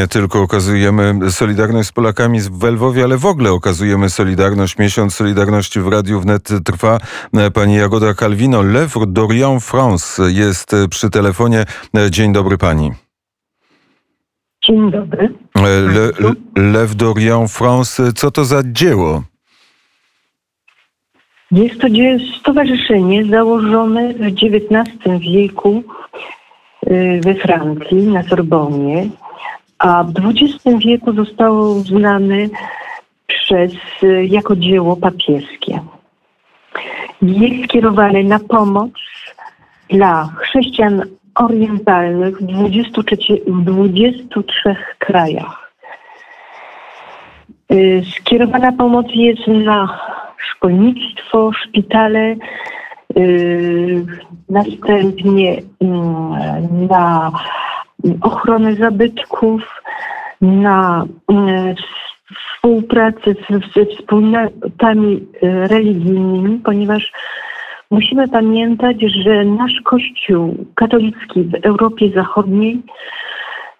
nie tylko okazujemy solidarność z Polakami w Lwowie, ale w ogóle okazujemy solidarność. Miesiąc Solidarności w Radiu Wnet trwa. Pani Jagoda Calvino, Lew Dorian France jest przy telefonie. Dzień dobry pani. Dzień dobry. Le, Lew Dorian France, co to za dzieło? Jest to stowarzyszenie założone w XIX wieku we Francji, na Sorbonie, a w XX wieku zostało uznane przez, y, jako dzieło papieskie. Jest skierowane na pomoc dla chrześcijan orientalnych w 23, w 23 krajach. Y, skierowana pomoc jest na szkolnictwo, szpitale, yy, następnie yy, na ochronę zabytków, na yy, współpracę ze wspólnotami religijnymi, ponieważ musimy pamiętać, że nasz Kościół katolicki w Europie Zachodniej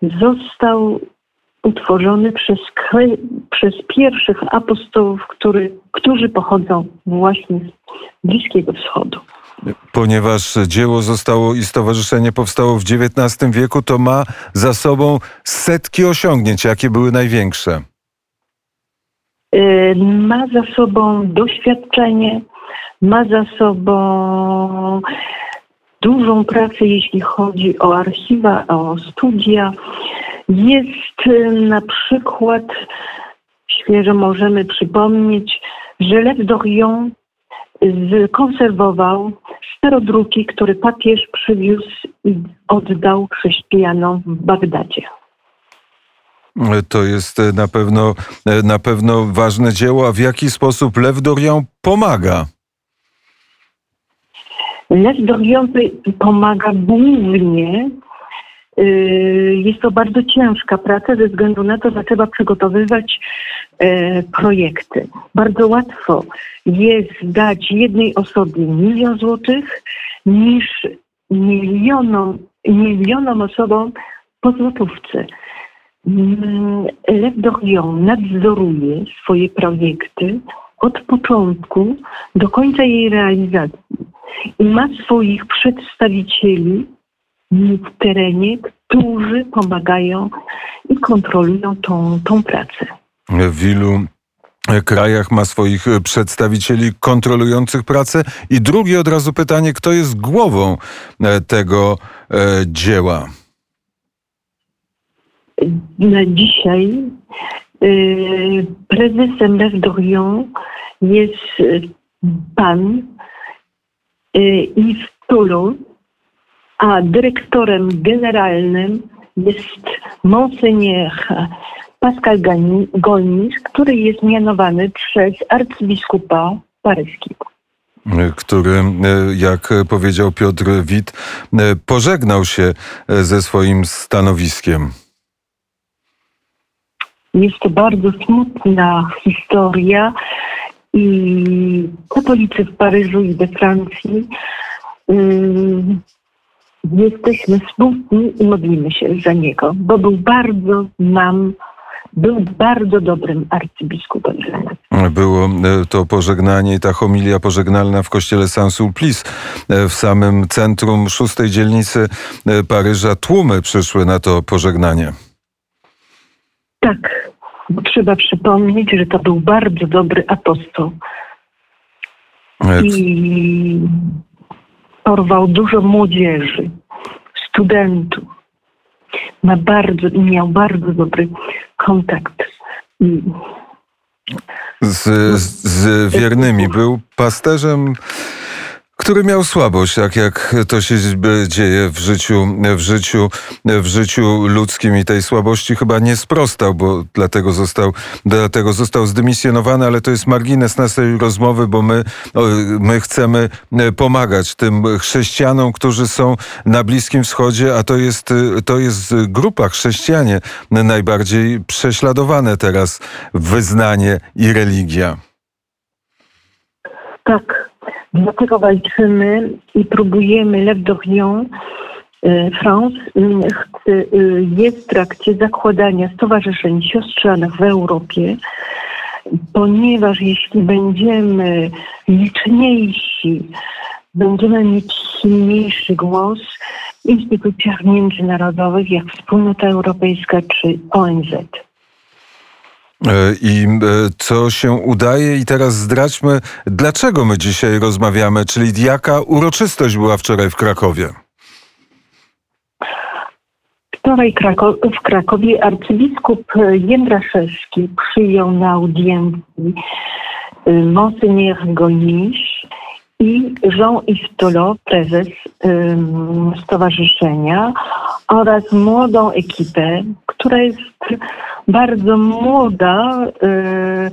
został utworzony przez, przez pierwszych apostołów, który, którzy pochodzą właśnie z Bliskiego Wschodu. Ponieważ dzieło zostało i stowarzyszenie powstało w XIX wieku, to ma za sobą setki osiągnięć. Jakie były największe? Y, ma za sobą doświadczenie, ma za sobą dużą pracę, jeśli chodzi o archiwa, o studia. Jest y, na przykład, świeżo możemy przypomnieć, że Lew Dorion konserwował starodruki, które papież przywiózł i oddał chrześcijanom w Bagdadzie. To jest na pewno, na pewno ważne dzieło. A w jaki sposób Lew Dorion pomaga? Lew Dorion pomaga głównie jest to bardzo ciężka praca ze względu na to, że trzeba przygotowywać e, projekty. Bardzo łatwo jest dać jednej osobie milion złotych niż milionom, milionom osobom po złotówce. Mm, Lew Dorion nadzoruje swoje projekty od początku do końca jej realizacji i ma swoich przedstawicieli w terenie, którzy pomagają i kontrolują tą, tą pracę. W ilu krajach ma swoich przedstawicieli kontrolujących pracę? I drugie od razu pytanie, kto jest głową e, tego e, dzieła? Na dzisiaj e, prezesem Lew Dorion jest pan Yves Toulon, a dyrektorem generalnym jest Monseigneur Pascal Golnisz, który jest mianowany przez arcybiskupa paryskiego który, jak powiedział Piotr Wit, pożegnał się ze swoim stanowiskiem. Jest to bardzo smutna historia i katolicy w Paryżu i we Francji jesteśmy smutni i modlimy się za niego, bo był bardzo nam był bardzo dobrym arcybiskupem Było e, to pożegnanie i ta homilia pożegnalna w kościele Saint-Sulpice e, w samym centrum szóstej dzielnicy e, Paryża. Tłumy przyszły na to pożegnanie. Tak, trzeba przypomnieć, że to był bardzo dobry apostoł. I porwał dużo młodzieży, studentów. Ma bardzo, miał bardzo dobry kontakt. Z, z wiernymi. Był pasterzem który miał słabość, tak jak to się dzieje w życiu, w życiu, w życiu ludzkim i tej słabości chyba nie sprostał, bo dlatego został, dlatego został zdymisjonowany, ale to jest margines naszej rozmowy, bo my, my chcemy pomagać tym chrześcijanom, którzy są na Bliskim Wschodzie, a to jest, to jest grupa chrześcijanie najbardziej prześladowane teraz wyznanie i religia. Tak, Dlatego walczymy i próbujemy Lew Dorion France chce, jest w trakcie zakładania stowarzyszeń siostrzanych w Europie, ponieważ jeśli będziemy liczniejsi, będziemy mieć silniejszy głos w instytucjach międzynarodowych, jak Wspólnota Europejska czy ONZ. I co się udaje? I teraz zdradźmy, dlaczego my dzisiaj rozmawiamy, czyli jaka uroczystość była wczoraj w Krakowie? Wczoraj w Krakowie arcybiskup Jędraszewski przyjął na audiencji Monseigneur Gonisz i Jean-Yves Tolo, prezes stowarzyszenia oraz młodą ekipę, która jest bardzo młoda, y,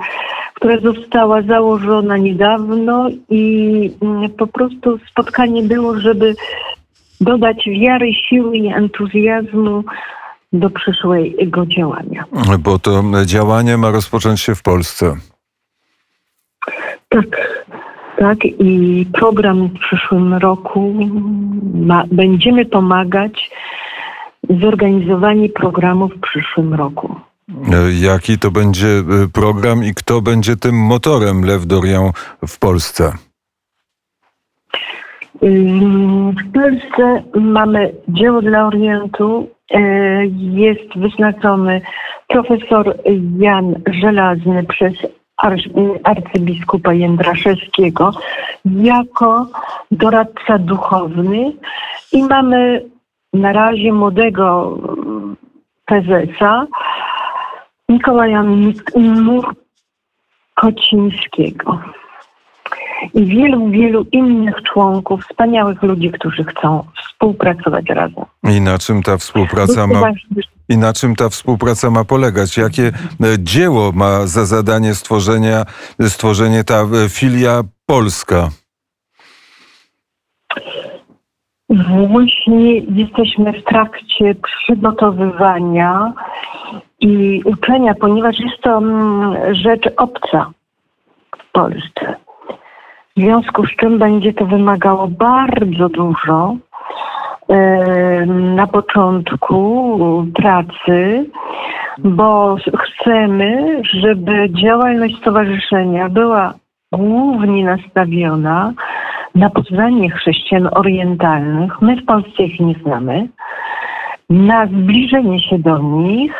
która została założona niedawno i y, po prostu spotkanie było, żeby dodać wiary, siły i entuzjazmu do przyszłego działania. Bo to działanie ma rozpocząć się w Polsce. Tak, tak. I program w przyszłym roku ma, będziemy pomagać w zorganizowaniu programu w przyszłym roku. Jaki to będzie program i kto będzie tym motorem Lew Dorian w Polsce? W Polsce mamy dzieło dla Orientu. Jest wyznaczony profesor Jan Żelazny przez arcybiskupa Jędraszewskiego jako doradca duchowny i mamy na razie młodego prezesa Mikołaja Kocińskiego i wielu, wielu innych członków, wspaniałych ludzi, którzy chcą współpracować razem. I na czym ta współpraca ma, i na czym ta współpraca ma polegać? Jakie e, dzieło ma za zadanie stworzenia, stworzenie ta e, filia polska? Właśnie jesteśmy w trakcie przygotowywania i uczenia, ponieważ jest to mm, rzecz obca w Polsce. W związku z czym będzie to wymagało bardzo dużo na początku pracy, bo chcemy, żeby działalność stowarzyszenia była głównie nastawiona na poznanie chrześcijan orientalnych. My w Polsce ich nie znamy. Na zbliżenie się do nich,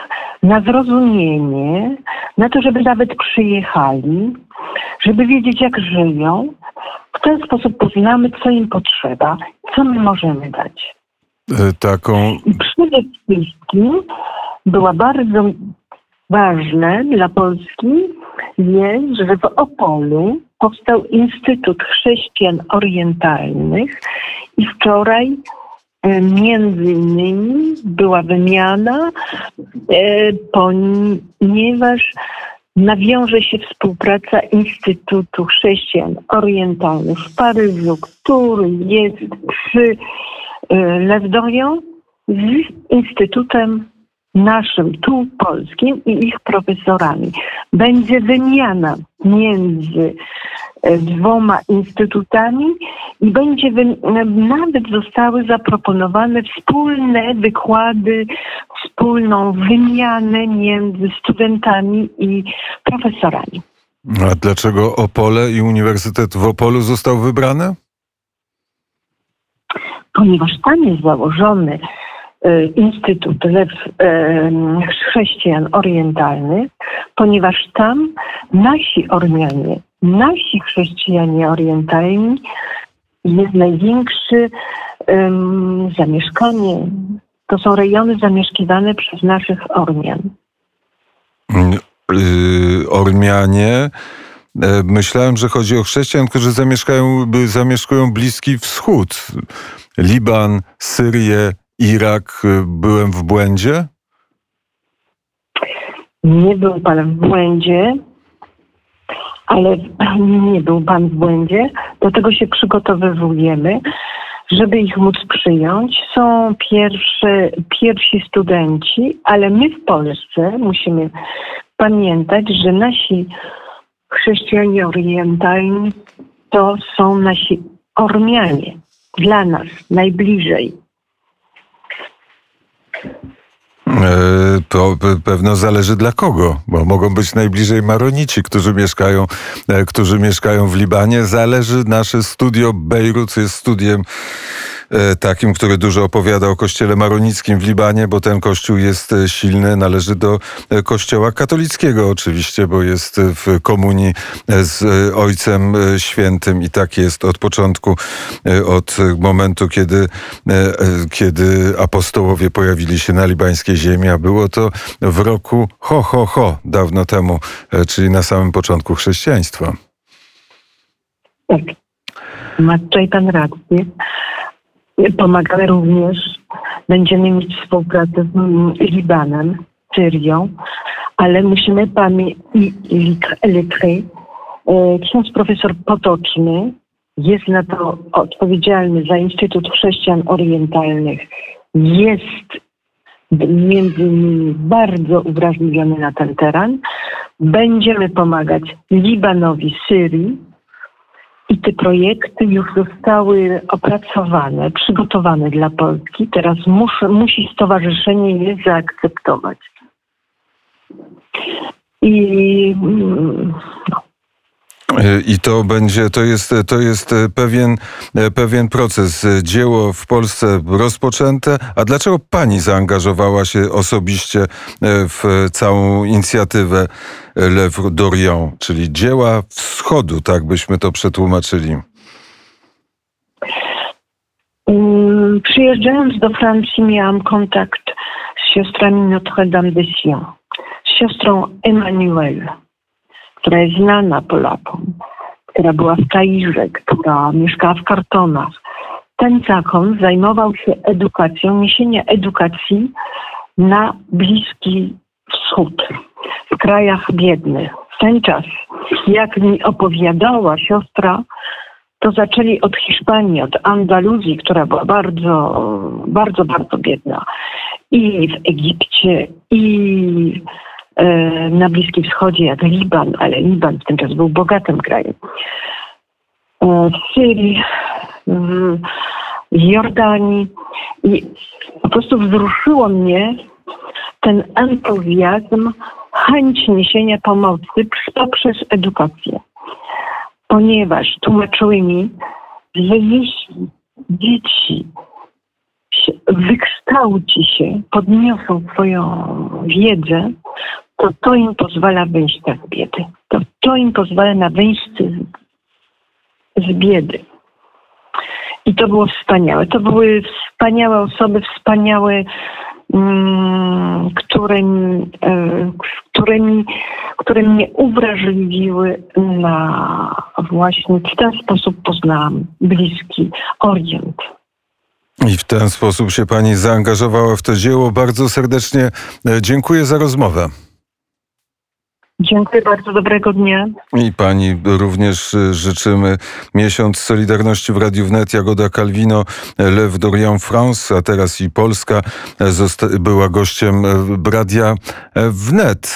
na zrozumienie, na to, żeby nawet przyjechali, żeby wiedzieć, jak żyją. W ten sposób poznamy, co im potrzeba, co my możemy dać. E, taką. I przede wszystkim była bardzo ważne dla Polski jest, że w Opolu powstał Instytut Chrześcijan Orientalnych i wczoraj e, między innymi była wymiana, e, ponieważ nawiąże się współpraca Instytutu Chrześcijan Orientalnych w Paryżu, który jest przy e, Lewdorią z Instytutem naszym, tu polskim i ich profesorami. Będzie wymiana między e, dwoma instytutami i będzie nawet zostały zaproponowane wspólne wykłady, wspólną wymianę między studentami i profesorami. A dlaczego Opole i Uniwersytet w Opolu został wybrany? Ponieważ tam jest założony E, Instytut Lew e, Chrześcijan Orientalnych, ponieważ tam nasi Ormianie, nasi chrześcijanie orientalni jest największy um, zamieszkanie. To są rejony zamieszkiwane przez naszych Ormian. Yy, Ormianie. Myślałem, że chodzi o chrześcijan, którzy zamieszkają, zamieszkują Bliski Wschód. Liban, Syrię, Irak, y, byłem w błędzie? Nie był pan w błędzie, ale nie był pan w błędzie. Do tego się przygotowywujemy, żeby ich móc przyjąć. Są pierwsze, pierwsi studenci, ale my w Polsce musimy pamiętać, że nasi chrześcijanie orientalni to są nasi Ormianie, dla nas najbliżej. E, to pewno zależy dla kogo, bo mogą być najbliżej Maronici, którzy mieszkają, e, którzy mieszkają w Libanie. Zależy nasze studio Bejrut jest studiem takim, który dużo opowiada o kościele maronickim w Libanie, bo ten kościół jest e, silny, należy do e, kościoła katolickiego oczywiście, bo jest w komunii z Ojcem Świętym i tak jest od początku, od momentu, kiedy, kiedy apostołowie pojawili się na libańskiej ziemi, a było to w roku ho, ho, ho, dawno temu, czyli na samym początku chrześcijaństwa. Tak. Ma tutaj pan rację. Pomagamy również, będziemy mieć współpracę z Libanem, Syrią, ale musimy pamiętać, e, ksiądz profesor Potoczny jest na to odpowiedzialny za Instytut Chrześcijan Orientalnych. Jest między innymi bardzo uwrażliwiony na ten teren. Będziemy pomagać Libanowi, Syrii, i te projekty już zostały opracowane, przygotowane dla Polski. Teraz muszę, musi stowarzyszenie je zaakceptować. I no, i to będzie, to jest, to jest pewien, pewien proces. Dzieło w Polsce rozpoczęte. A dlaczego pani zaangażowała się osobiście w całą inicjatywę L'Oeuvre d'Orient, czyli dzieła wschodu, tak byśmy to przetłumaczyli? Mm, przyjeżdżając do Francji miałam kontakt z siostrami Notre-Dame de Sion, z siostrą Emmanuel która jest znana Polakom, która była w Kairze, która mieszkała w kartonach. Ten zakon zajmował się edukacją, niesienia edukacji na Bliski Wschód, w krajach biednych. W ten czas, jak mi opowiadała siostra, to zaczęli od Hiszpanii, od Andaluzji, która była bardzo, bardzo, bardzo biedna. I w Egipcie, i na Bliskim Wschodzie, jak Liban, ale Liban w ten czas był bogatym krajem. W Syrii, w Jordanii i po prostu wzruszyło mnie ten entuzjazm, chęć niesienia pomocy poprzez edukację. Ponieważ tłumaczyły mi, że jeśli dzieci wykształci się, podniosą swoją wiedzę, to to im pozwala wyjść z biedy. To to im pozwala na wyjście z, z biedy. I to było wspaniałe. To były wspaniałe osoby, wspaniałe, mm, które, e, które, mi, które mnie uwrażliwiły na właśnie w ten sposób poznałam Bliski Orient. I w ten sposób się Pani zaangażowała w to dzieło. Bardzo serdecznie e, dziękuję za rozmowę. Dziękuję bardzo, dobrego dnia. I pani również y, życzymy miesiąc Solidarności w Radiu Wnet. Jagoda Calvino, Lew Dorian France, a teraz i Polska była gościem Radia Wnet.